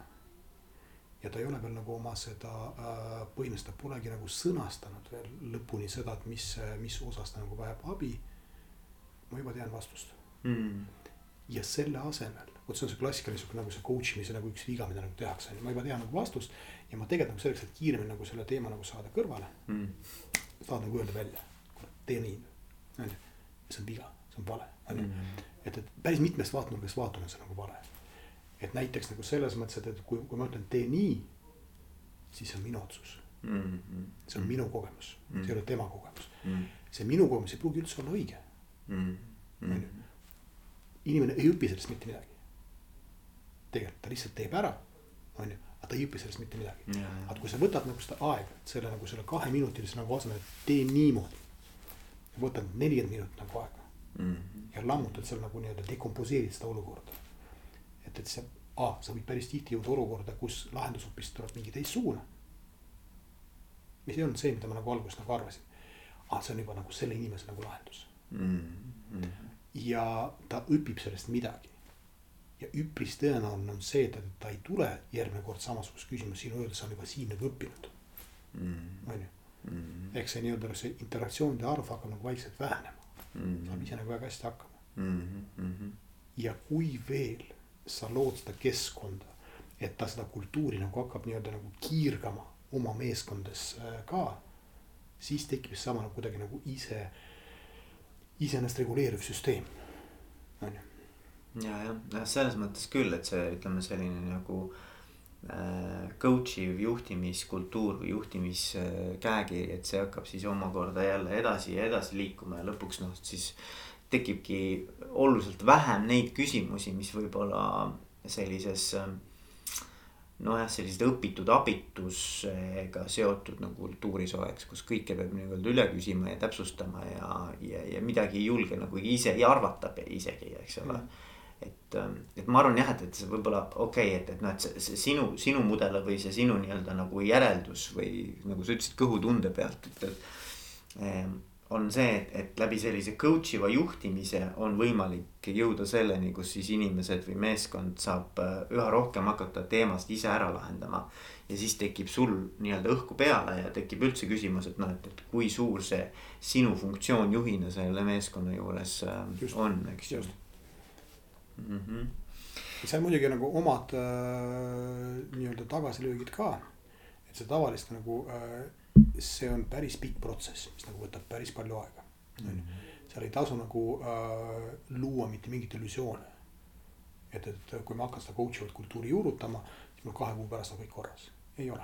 ja ta ei ole veel nagu oma seda äh, põhimõtteliselt ta polegi nagu sõnastanud veel lõpuni seda, et mis, mis osas ta nagu vajab abi. ma juba tean vastust mm. ja selle asemel, vot see on see klassikaline sihuke nagu see coach imise nagu üks viga, mida nagu tehakse, ma juba tean nagu vastust ja ma tegelikult nagu selleks, et kiiremini nagu selle teema nagu saada kõrvale mm.. saad nagu öelda välja, tee nii, on ju, see on viga, see on vale, on ju. Mm. et, et päris mitmest vaatenurgast vaatame, see nagu vale. et näiteks nagu selles mõttes, et, et kui, kui ma ütlen, tee nii, siis see on minu otsus mm. -hmm. see on minu kogemus mm, -hmm. see ei ole tema kogemus mm. -hmm. see minu kogemus ei pruugi üldse olla õige mm. -hmm. inimene ei õpi sellest mitte midagi. Tegelikult ta lihtsalt teeb ära, on ju, aga ta ei õpi sellest mitte midagi. aga kui sa võtad nagu seda aega, selle nagu selle kaheminutilise nagu asemel, et tee niimoodi. võtad nelikümmend minutit nagu aega mm. -hmm. ja lammutad seal nagu nii-öelda dekomposeerid seda olukorda. et, et see, sa võid päris tihti jõuda olukorda, kus lahendus hoopis tuleb mingi teistsugune. mis ei olnud see, mida ma nagu alguses nagu arvasin. aa, see on juba nagu selle inimese nagu lahendus mm. -hmm. ja ta õpib sellest midagi. Ja üpris tõenäoline on see, et ta ei tule järgmine kord samasugust küsimust sinu öeldes, on juba siin nagu õppinud. Mm. on ju, Mm. ehk see nii-öelda see interaktsioonide arv hakkab nagu vaikselt vähenema, Mm. saab ise nagu väga hästi hakkama. Mm. Mm. ja kui veel sa lood seda keskkonda, et ta seda kultuuri nagu hakkab nii-öelda nagu kiirgama oma meeskondades äh, ka. siis tekib seesama nagu kuidagi nagu ise, iseennast reguleeriv süsteem, on ju. Ja, jah, jah, selles mõttes küll, et see, ütleme selline nagu äh, coach iv juhtimiskultuur või juhtimiskäekiri, et see hakkab siis omakorda jälle edasi ja edasi liikuma ja lõpuks noh, siis tekibki oluliselt vähem neid küsimusi, mis võib-olla sellises äh, nojah, sellised õpitud abitusega seotud nagu kultuuris oleks, kus kõike peab nii-öelda üle küsima ja täpsustama ja, ja, ja midagi ei julge nagu ise ja arvata isegi, eks ole mm. Et, et ma arvan jah, et, et see võib-olla okei okay,, et, et noh, et see, see sinu, sinu mudel või see sinu nii-öelda nagu järeldus või nagu sa ütlesid, kõhutunde pealt, et, et eh, on see, et, et läbi sellise coach iva juhtimise on võimalik jõuda selleni, kus siis inimesed või meeskond saab äh, üha rohkem hakata teemast ise ära lahendama. ja siis tekib sul nii-öelda õhku peale ja tekib üldse küsimus, et noh, et, et kui suur see sinu funktsioon juhina selle meeskonna juures äh, Just. on, eks ju. Mm. -hmm. seal muidugi nagu omad äh, nii-öelda tagasilöögid ka. et see tavaliselt nagu äh, see on päris pikk protsess, mis nagu võtab päris palju aega, on ju. seal ei tasu nagu äh, luua mitte mingit illusioone. et, et kui ma hakkan seda coach ivat kultuuri juurutama, siis mul kahe kuu pärast on kõik korras, ei ole.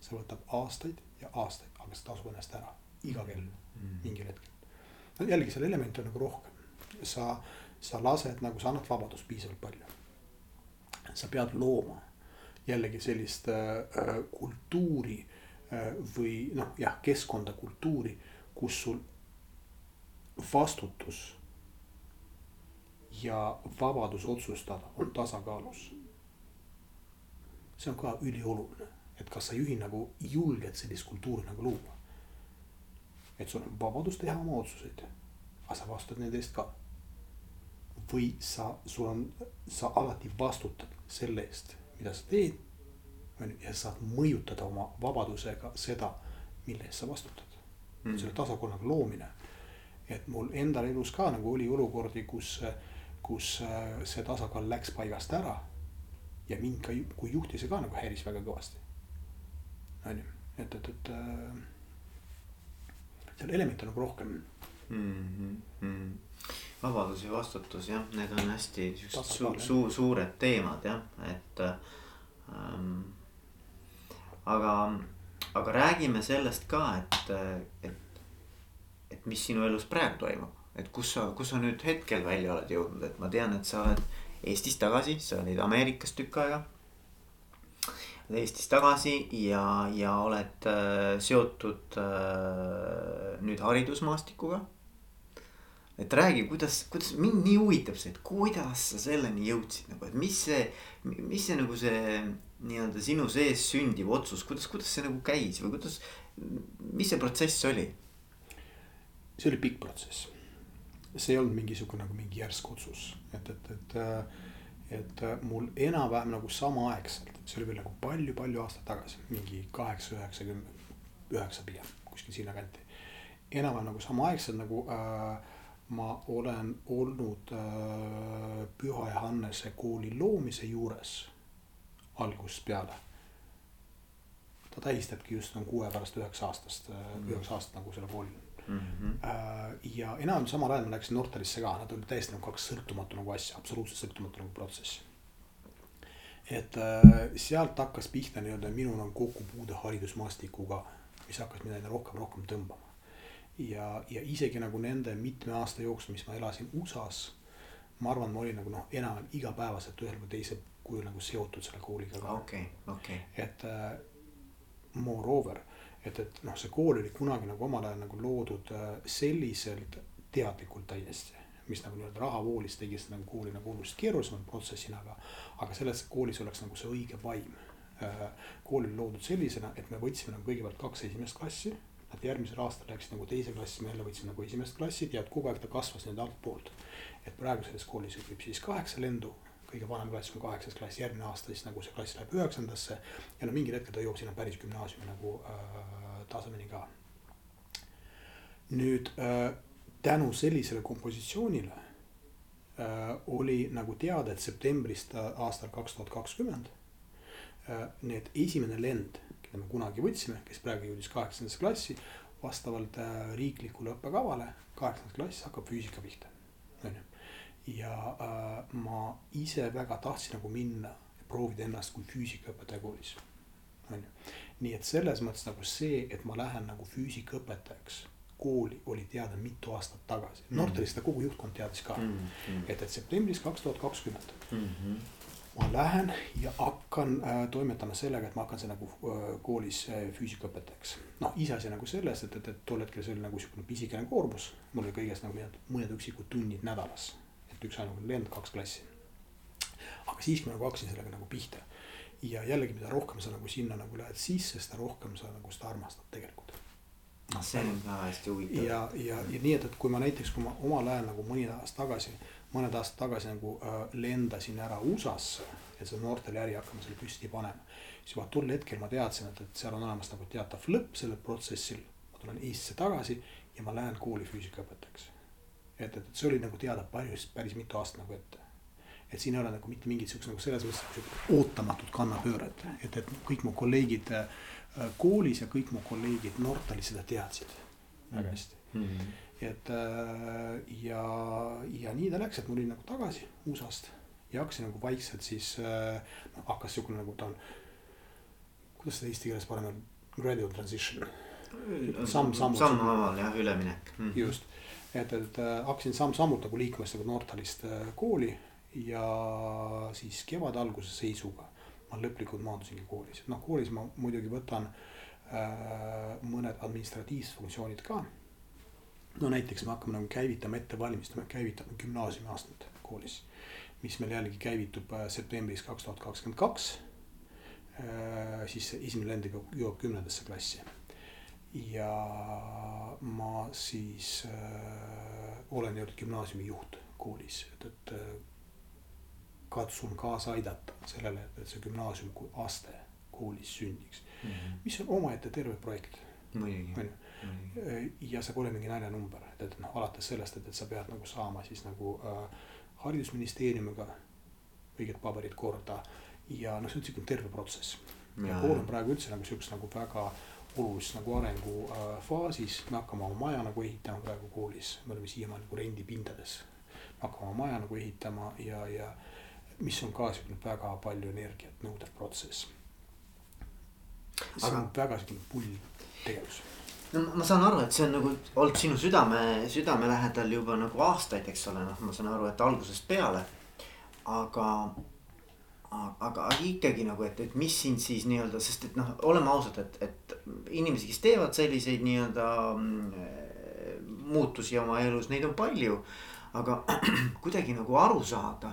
see võtab aastaid ja aastaid, aga see tasub ennast ära iga kell mingil hetkel. no jällegi seal elemente on nagu rohkem, sa, sa lased nagu, sa annad vabadust piisavalt palju. sa pead looma jällegi sellist äh, kultuuri äh, või noh, jah, keskkonda, kultuuri, kus sul vastutus ja vabadus otsustada on tasakaalus. see on ka ülioluline, et kas sa juhi nagu julged sellist kultuuri nagu luua. et sul on vabadus teha oma otsuseid, aga sa vastutad nende eest ka. Või sa, sul on, sa alati vastutad selle eest, mida sa teed. on ju, ja sa saad mõjutada oma vabadusega seda, mille eest sa vastutad mm.. selle tasakaalu loomine. et mul endal elus ka nagu oli olukordi, kus, kus äh, see tasakaal läks paigast ära. ja mind ka kui juhti see ka nagu häiris väga kõvasti. on ju, et, et, et äh, seal elemente on nagu rohkem mm. -hmm. Vabadus ja vastutus jah, need on hästi siuksed su, su, suured teemad jah, et ähm,. aga, aga räägime sellest ka, et, et, et mis sinu elus praegu toimub, et kus sa, kus sa nüüd hetkel välja oled jõudnud, et ma tean, et sa oled Eestis tagasi, sa olid Ameerikas tükk aega. Eestis tagasi ja, ja oled äh, seotud äh, nüüd haridusmaastikuga et räägi, kuidas, kuidas mind nii huvitab see, et kuidas sa selleni jõudsid nagu, et mis see, mis see nagu see nii-öelda sinu sees sündiv otsus, kuidas, kuidas see nagu käis või kuidas, mis see protsess oli? see oli pikk protsess. see ei olnud mingisugune nagu mingi järsk otsus, et, et, et, et mul enam-vähem nagu samaaegselt, see oli veel nagu palju-palju aastaid tagasi, mingi kaheksa, üheksakümmend, üheksa pigem, kuskil sinnakanti. enam-vähem nagu samaaegselt nagu äh, ma olen olnud äh, Püha Johannese kooli loomise juures algusest peale. ta tähistabki just nagu kuue pärast üheksa aastast mm., üheksa aastat nagu selle kooli mm. -hmm. ja enam samal ajal ma läksin Nortalisse ka, nad olid täiesti nagu kaks sõltumatu nagu asja, absoluutselt sõltumatu nagu protsess. et sealt hakkas pihta nii-öelda minu nagu kokkupuude haridusmaastikuga mis hakkas mind aina rohkem, rohkem tõmbama. Ja, ja isegi nagu nende mitme aasta jooksul, mis ma elasin USA-s, ma arvan, ma olin nagu noh, enam igapäevaselt ühel või teisel kujul nagu seotud selle kooliga okei, okei. et äh, moreover, et, et noh, see kool oli kunagi nagu omal ajal nagu loodud äh, selliselt teadlikult täiesti mis nagu nii-öelda rahavoolis tegi seda nagu kooli nagu oluliselt keerulisema protsessina, aga, aga selles koolis oleks nagu see õige vaim. Äh, kool oli loodud sellisena, et me võtsime nagu kõigepealt kaks esimest klassi, nad järgmisel aastal läksid nagu teise klassi, me jälle võtsime nagu esimest klassi ja et kogu aeg ta kasvas nüüd altpoolt. et praegu selles koolis õpib siis kaheksa lendu, kõige vanem klass on kaheksas klass, järgmine aasta siis nagu see klass läheb üheksandasse ja no mingil hetkel ta jõuab sinna päris gümnaasiumi nagu äh, tasemeni ka. nüüd äh, tänu sellisele kompositsioonile äh, oli nagu teada, et septembrist aastal kaks tuhat kakskümmend äh, need esimene lend, keda me kunagi võtsime, kes praegu jõudis kaheksandasse klassi, vastavalt äh, riiklikule õppekavale, kaheksandas klass hakkab füüsika pihta, on ju. ja äh, ma ise väga tahtsin nagu minna ja proovida ennast kui füüsikaõpetaja koolis, on ju. nii et selles mõttes nagu see, et ma lähen nagu füüsikaõpetajaks kooli oli teada mitu aastat tagasi mm. -hmm. Nortalis seda kogu juhtkond teadis ka mm. -hmm. et, et septembris kaks tuhat kakskümmend mhm. Ma lähen ja hakkan äh, toimetama sellega, et ma hakkan see nagu äh, koolis äh, füüsikaõpetajaks. noh, iseasi nagu selles, et, et, et tol hetkel see oli nagu sihukene pisikene koormus, mul oli kõigest nagu mõned, mõned üksikud tunnid nädalas. et üksainukene lend, kaks klassi. aga siis ma nagu hakkasin sellega nagu pihta. ja jällegi, mida rohkem sa nagu sinna nagu lähed sisse, seda rohkem sa nagu seda armastad tegelikult noh, see on ka hästi huvitav. ja, ja, ja nii, et, et kui ma näiteks, kui ma omal ajal nagu mõni aasta tagasi, mõned aastad tagasi nagu äh, lendasin ära USA-sse, et seda noortele äri hakkama seal püsti panema. siis juba tol hetkel ma teadsin, et, et seal on olemas nagu teatav lõpp sellel protsessil. ma tulen Eestisse tagasi ja ma lähen kooli füüsikaõpetajaks. et, et, et see oli nagu teada päris, päris mitu aastat nagu ette et siin ei ole nagu mitte mingit siukest nagu selles mõttes ootamatut kannapööret, et, et kõik mu kolleegid Äh, koolis ja kõik mu kolleegid Nortalis seda teadsid väga mhm. hästi mm. -hmm. Et äh, ja, ja nii ta läks, et ma olin nagu tagasi USA-st ja hakkasin nagu vaikselt siis äh,, noh hakkas siukene nagu ta on. kuidas seda eesti keeles parem on, gradual transition. samm-sammult. sammhaaval jah, üleminek mm. -hmm. just, et, et äh, hakkasin samm-sammult nagu liikuma seda Nortalist kooli ja siis kevade alguse seisuga ma lõplikult maandusingi koolis, noh koolis ma muidugi võtan äh, mõned administratiivsed funktsioonid ka. No näiteks me hakkame nagu käivitama, ette valmistama, käivitame gümnaasiumiaastat koolis, mis meil jällegi käivitub äh, septembris kaks tuhat kakskümmend kaks. Äh, siis esimene lend jõuab kümnendasse klassi ja ma siis äh, olen nii-öelda gümnaasiumi juht koolis, et, et äh, katsun kaasa aidata sellele, et see gümnaasium kui aste koolis sündiks mm. -hmm. mis on omaette terve projekt. ju, ja see pole mingi naljanumber, et, et noh, alates sellest, et, et sa pead nagu saama siis nagu äh, haridusministeeriumiga õiged paberid korda. ja noh, see on sihuke terve protsess. ja kool on praegu üldse nagu sihukest nagu väga olulises nagu arengufaasis äh,, me hakkame oma maja nagu ehitama praegu koolis, me oleme siiamaani nagu rendipindades. hakkame oma maja nagu ehitama ja, ja mis on ka siukene väga palju energiat nõudev protsess. see Aga... on väga siukene pull tegevus no ma saan aru, et see on nagu olnud sinu südame, südame lähedal juba nagu aastaid, eks ole, noh, ma saan aru, et algusest peale. aga, aga ikkagi nagu, et, et mis sind siis nii-öelda, sest et noh, oleme ausad, et, et inimesi, kes teevad selliseid nii-öelda mm, muutusi oma elus, neid on palju. aga kuidagi nagu aru saada,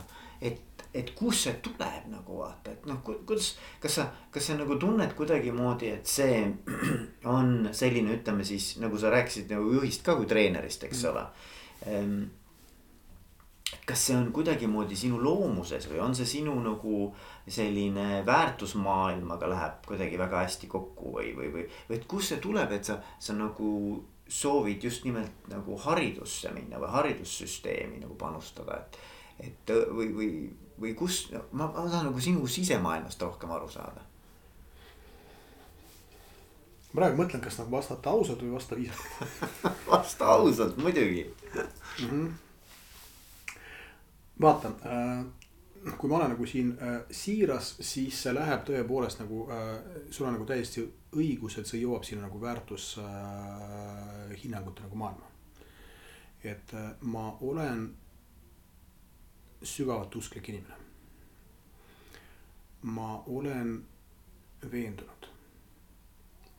et kust see tuleb nagu vaata, et noh, kuidas, kas sa, kas sa nagu tunned kuidagimoodi, et see on selline, ütleme siis nagu sa rääkisid nagu juhist ka kui treenerist, eks ole ehm,. kas see on kuidagimoodi sinu loomuses või on see sinu nagu selline väärtusmaailmaga läheb kuidagi väga hästi kokku või, või, või, või et kust see tuleb, et sa, sa nagu soovid just nimelt nagu haridusse minna või haridussüsteemi nagu panustada, et. et või, või või kus, ma, ma tahan nagu sinu sisemaailmast rohkem aru saada. praegu mõtlen, kas nagu vastata ausalt või vasta viisakalt vasta ausalt muidugi mm. -hmm. vaata äh,, kui ma olen nagu siin äh, siiras, siis see läheb tõepoolest nagu äh,, sul on nagu täiesti õigus, et see jõuab sinna nagu väärtushinnangute äh, nagu maailma. et äh, ma olen sügavalt usklik inimene. ma olen veendunud,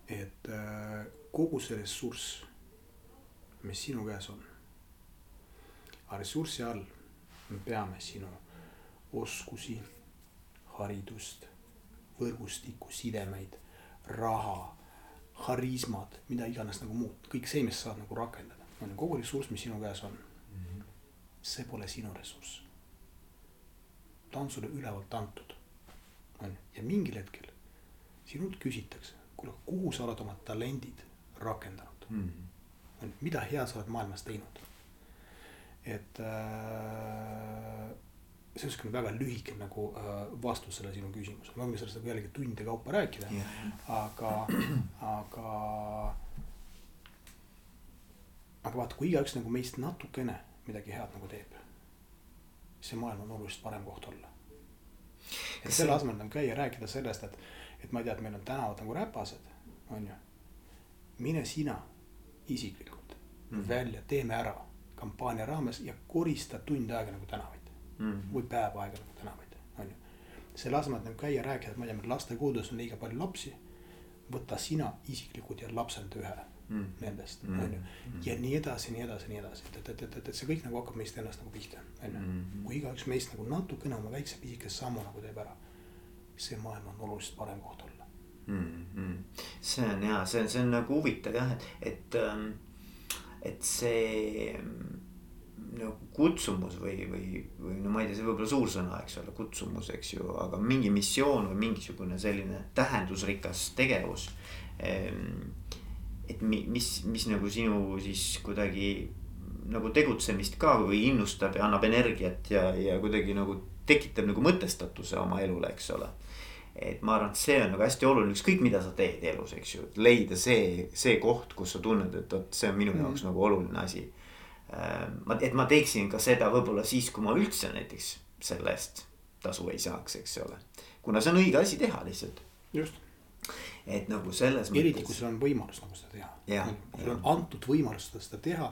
et äh, kogu see ressurss, mis sinu käes on, aga ressursi all me peame sinu oskusi, haridust, võrgustikku, sidemeid, raha, harismad, mida iganes nagu muud, kõik see, mis sa saad nagu rakendada, on ju kogu ressurss, mis sinu käes on. -hmm. see pole sinu ressurss. Ta on sulle ülevalt antud, on ju, ja mingil hetkel sinult küsitakse, kuule, kuhu sa oled oma talendid rakendanud mm. -hmm. on ju, mida head sa oled maailmas teinud. et äh, see on siukene väga lühike nagu äh, vastus sellele sinu küsimusele, me võime sellest nagu jällegi tundide kaupa rääkida yeah., aga, aga. aga vaata, kui igaüks nagu meist natukene midagi head nagu teeb, siis see maailm on oluliselt parem koht olla. et selle asemel nagu käia rääkida sellest, et, et ma ei tea, et meil on tänavad nagu räpased, on ju. mine sina isiklikult mm -hmm. välja, teeme ära kampaania raames ja korista tund aega nagu tänavaid mm -hmm. või päev aega nagu tänavaid, on ju. selle asemel, et nagu käia rääkida, et ma ei tea, meil lastekodudes on liiga palju lapsi. võta sina isiklikult ja lapsenda ühe mm nendest, on ju. ja nii edasi, nii edasi, nii edasi, et, et, et, et, et see kõik nagu hakkab meist ennast nagu pihta, on ju. Mhm. kui igaüks meist nagu natukene oma väikse pisikese sammu nagu teeb ära, see maailm on oluliselt parem koht olla mm. -hmm. see on hea, see on, see on nagu huvitav jah, et, et, ähm, et see nagu kutsumus või, või, või no ma ei tea, see võib olla suur sõna, eks ole, kutsumus, eks ju, aga mingi missioon või mingisugune selline tähendusrikas tegevus. Ehm, et mis, mis nagu sinu siis kuidagi nagu tegutsemist ka või innustab ja annab energiat ja, ja kuidagi nagu tekitab nagu mõtestatuse oma elule, eks ole. et ma arvan, et see on nagu hästi oluline, ükskõik mida sa teed elus, eks ju, leida see, see koht, kus sa tunned, et vot see on minu mm. jaoks nagu oluline asi Äh, ma, et ma teeksin ka seda võib-olla siis, kui ma üldse näiteks selle eest tasu ei saaks, eks ole. kuna see on õige asi teha lihtsalt. just. Et nagu selles mõttes. eriti kui sul on võimalus nagu seda teha. kui sul on antud võimalus seda, teha,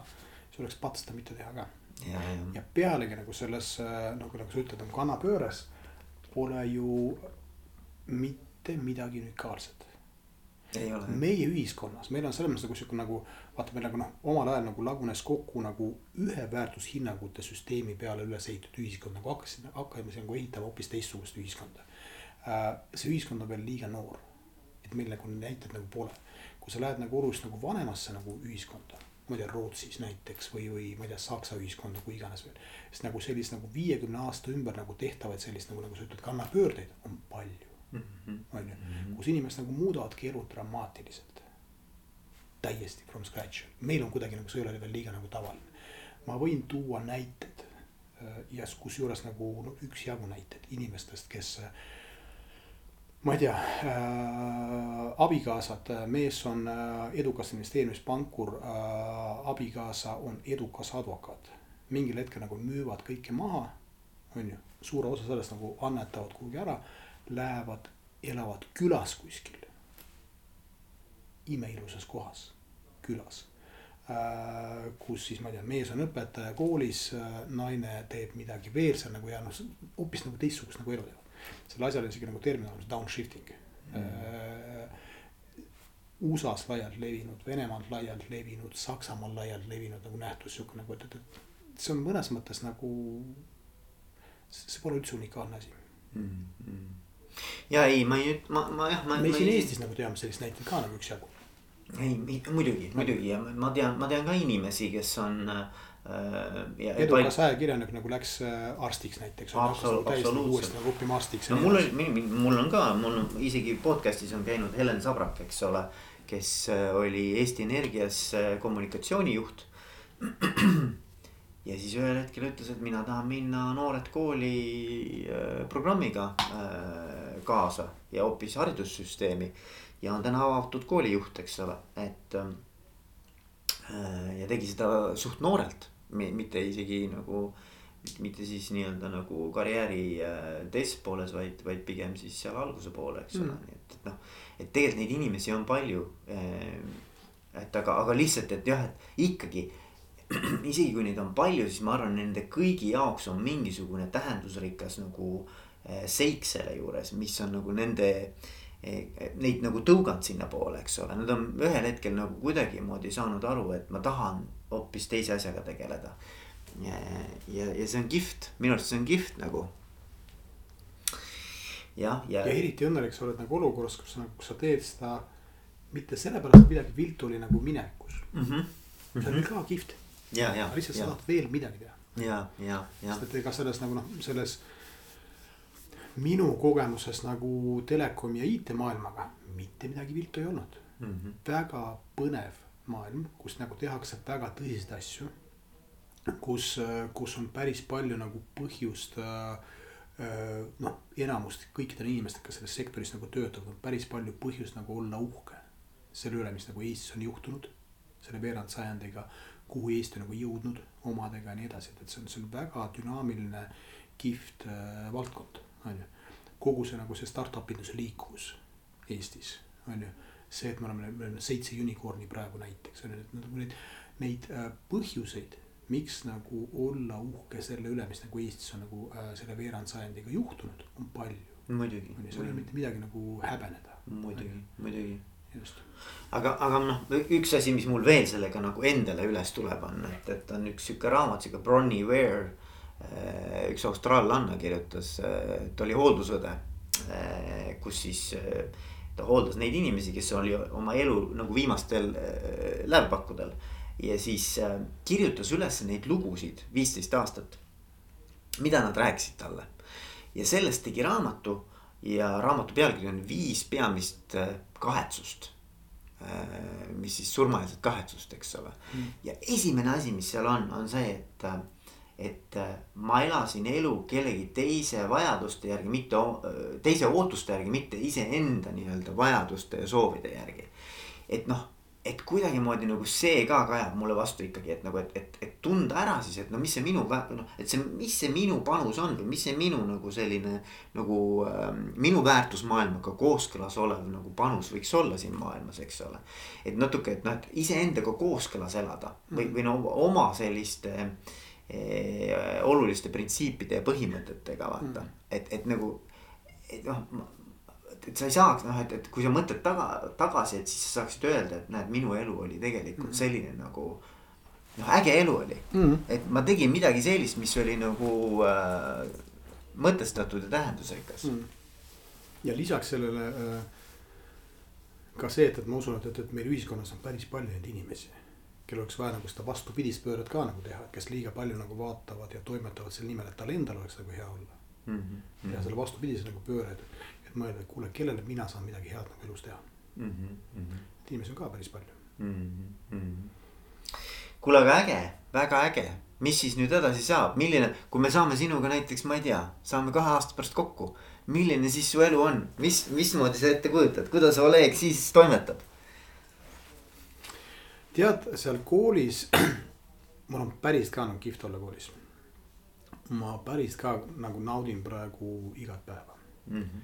siis oleks pats seda mitte teha ka. ja, ja. pealegi nagu selles nagu, nagu sa ütled, nagu kannapööres pole ju mitte midagi unikaalset meie ühiskonnas, meil on selles mõttes nagu sihuke nagu vaata, meil nagu noh, omal ajal nagu lagunes kokku nagu ühe väärtushinnangute süsteemi peale üles ehitatud ühiskond nagu hakkasime, hakkame nagu ehitama hoopis teistsugust ühiskonda. Äh, see ühiskond on veel liiga noor, meil nagu näiteid nagu pole. kui sa lähed nagu oluliselt nagu vanemasse nagu ühiskonda, ma ei tea, Rootsis näiteks või, või ma ei tea, Saksa ühiskonda, kui iganes veel. sest nagu sellist nagu viiekümne aasta ümber nagu tehtavaid sellist nagu, nagu sa ütled, kannapöördeid on palju Mhm. on ju, mhm. kus inimesed nagu muudavadki elu dramaatiliselt. täiesti from scratch, meil on kuidagi nagu see ei ole veel liiga nagu tavaline. ma võin tuua näited äh, ja kusjuures nagu no, üksjagu näiteid inimestest, kes ma ei tea äh,, abikaasad, mees on äh, edukas investeerimispankur äh,, abikaasa on edukas advokaat. mingil hetkel nagu müüvad kõike maha, on ju, suure osa sellest nagu annetavad kuhugi ära lähevad, elavad külas kuskil. imeilusas kohas, külas äh,. kus siis ma ei tea, mees on õpetaja koolis äh,, naine teeb midagi veel seal nagu ja noh, hoopis nagu teistsugust nagu elu teevad. Selle asjal on isegi nagu termin olemas, downshifting mm. äh,. USA-s laialt levinud, Venemaalt laialt levinud, Saksamaal laialt levinud nagu nähtus sihuke nagu, et, et, et see on mõnes mõttes nagu. see pole üldse unikaalne asi mm. -hmm ja ei, ma ei, ma, ma jah. me siin Eestis nagu teame sellist näiteid ka nagu üksjagu. Ei, muidugi, muidugi ja ma tean, ma tean ka inimesi, kes on äh,. edukas paik... ajakirjanik nagu läks äh, arstiks näiteks. absoluutselt. nagu õppima arstiks. no mul oli, mul on ka, mul on isegi podcast'is on käinud Helen Sabrak, eks ole. kes äh, oli Eesti Energias kommunikatsioonijuht ja siis ühel hetkel ütles, et mina tahan minna Noored Kooli programmiga kaasa ja hoopis haridussüsteemi. Ja on täna avatud koolijuht, eks ole, et äh,. ja tegi seda suht noorelt, mitte isegi nagu mitte siis nii-öelda nagu karjääri äh, teises pooles, vaid, vaid pigem siis seal alguse poole, eks ole mm., nii et, et noh. et tegelikult neid inimesi on palju. et aga, aga lihtsalt, et jah, et ikkagi isegi kui neid on palju, siis ma arvan, nende kõigi jaoks on mingisugune tähendusrikas nagu seik selle juures, mis on nagu nende neid nagu tõuganud sinnapoole, eks ole, nad on ühel hetkel nagu kuidagimoodi saanud aru, et ma tahan hoopis teise asjaga tegeleda. ja, ja, ja see on kihvt, minu arust see on kihvt nagu. jah, ja. ja eriti õnnelik sa oled nagu olukorras, kus sa, kus sa teed seda mitte sellepärast, et midagi viltu oli nagu minevikus mm. -hmm. see on veel ka kihvt. lihtsalt sa tahad veel midagi teha. ja, ja, ja. sest et ega selles nagu noh, selles minu kogemuses nagu telekomi ja IT-maailmaga mitte midagi viltu ei olnud mm. -hmm. väga põnev maailm, kus nagu tehakse väga tõsiseid asju. kus, kus on päris palju nagu põhjust äh, noh, enamust kõikidel inimestel, kes selles sektoris nagu töötavad, on päris palju põhjust nagu olla uhke selle üle, mis nagu Eestis on juhtunud. selle veerandsajandiga, kuhu Eesti nagu jõudnud omadega ja nii edasi, et see on, see on väga dünaamiline, kihvt äh, valdkond on ju. kogu see nagu see startup induse liikuvus Eestis on ju, see, et me oleme, me oleme seitse unicorn'i praegu näiteks on ju, et nagu neid, neid äh, põhjuseid, miks nagu olla uhke selle üle, mis nagu Eestis on nagu äh, selle veerandsajandiga juhtunud, on palju. muidugi. seal ei ole mitte midagi nagu häbeneda. muidugi, muidugi just. aga, aga noh, üks asi, mis mul veel sellega nagu endale üles tuleb, on, et, et on üks sihuke raamat, sihuke Bronnie Ware üks austraallanna kirjutas, äh, ta oli hooldusõde, äh, kus siis ta hooldas neid inimesi, kes oli oma elu nagu viimastel lävepakkudel. ja siis kirjutas üles neid lugusid viisteist aastat, mida nad rääkisid talle. ja sellest tegi raamatu ja raamatu pealkiri on Viis peamist kahetsust mis siis surmaeelset kahetsust, eks ole mm.. ja esimene asi, mis seal on, on see, et et äh, ma elasin elu kellegi teise vajaduste järgi, mitte teise ootuste järgi, mitte iseenda nii-öelda vajaduste ja soovide järgi. et noh, et kuidagimoodi nagu see ka kajab mulle vastu ikkagi, et nagu, et, et, et tunda ära siis, et no mis see minu noh, et see, mis see minu panus on või mis see minu nagu selline nagu äh, minu väärtusmaailmaga kooskõlas olev nagu panus võiks olla siin maailmas, eks ole. et natuke, et noh, et iseendaga kooskõlas elada või, või no oma selliste äh, oluliste printsiipide ja põhimõtetega vaata mm., et, et nagu, et noh et sa ei saaks noh, et, et kui sa mõtled taga, tagasi, et siis sa saaksid öelda, et näed, minu elu oli tegelikult mm. selline nagu. noh, äge elu oli mm., et ma tegin midagi sellist, mis oli nagu äh, mõtestatud ja tähendusrikas mm.. ja lisaks sellele äh, ka see, et, et ma usun, et, et, et meil ühiskonnas on päris palju neid inimesi kellel oleks vaja nagu seda vastupidist pööret ka nagu teha, kes liiga palju nagu vaatavad ja toimetavad selle nimel, et tal endal oleks nagu hea olla mm. -hmm. ja selle vastupidise nagu pööre, et, et mõelda, et kuule, kellele mina saan midagi head nagu elus teha mm. -hmm. et inimesi on ka päris palju mm. -hmm. kuule, aga äge, väga äge, mis siis nüüd edasi saab, milline, kui me saame sinuga näiteks, ma ei tea, saame kahe aasta pärast kokku. milline siis su elu on, mis, mismoodi sa ette kujutad, kuidas Oleg siis toimetab? Tead, seal koolis, mul on päris ka nagu kihvt olla koolis. ma päris ka nagu naudin praegu igat päeva mm. -hmm.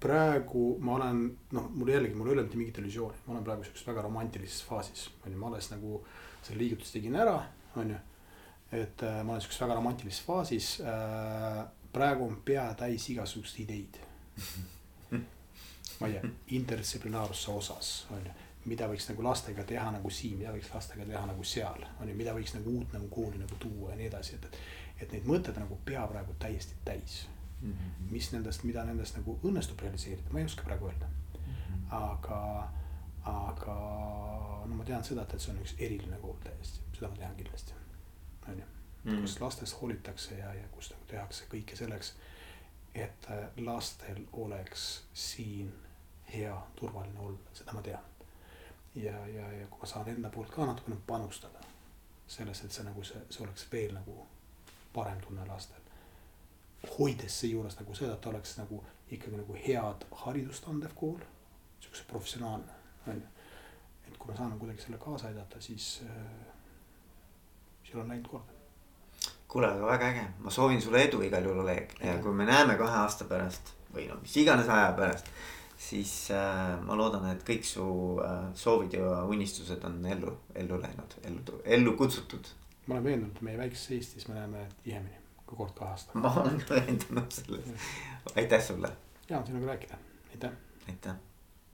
Praegu ma olen, noh, mul jällegi, mul ei ole mitte mingit illusiooni, ma olen praegu sihukeses väga romantilises faasis, on ju, ma alles nagu selle liigutuse tegin ära, on ju. et äh, ma olen sihukeses väga romantilises faasis äh,. praegu on pea täis igasuguseid ideid ma ei tea, interdistsiplinaarse osas on ju. mida võiks nagu lastega teha nagu siin, mida võiks lastega teha nagu seal, on ju, mida võiks nagu uut nagu kooli nagu tuua ja nii edasi, et, et. et neid mõtteid nagu pea praegu täiesti täis mm. -hmm. mis nendest, mida nendest nagu õnnestub realiseerida, ma ei oska praegu öelda mm. -hmm. aga, aga no ma tean seda, et, et see on üks eriline kool täiesti, seda ma tean kindlasti, on ju. Mhm. kus lastest hoolitakse ja, ja kus nagu tehakse kõike selleks et lastel oleks siin hea, turvaline olla, seda ma tean. ja, ja, ja kui ma saan enda poolt ka natukene panustada sellesse, et see nagu see, see oleks veel nagu parem tunne lastel. hoides seejuures nagu seda, et ta oleks nagu ikkagi nagu head haridust andev kool, siukse professionaalne, on ju. et kui ma saan kuidagi selle kaasa aidata, siis, siis kuskil on läinud korda. kuule, aga väga äge, ma soovin sulle edu igal juhul, Oleg ja kui me näeme kahe aasta pärast või no mis iganes aja pärast. Siis äh, ma loodan, et kõik su äh, soovid ja unistused on ellu, ellu läinud, ellu, ellu kutsutud. ma olen veendunud, et meie väikses Eestis me näeme tihemini kui kord kahe aastaga. ma olen ka veendunud selles, aitäh sulle. on sinuga rääkida, aitäh. aitäh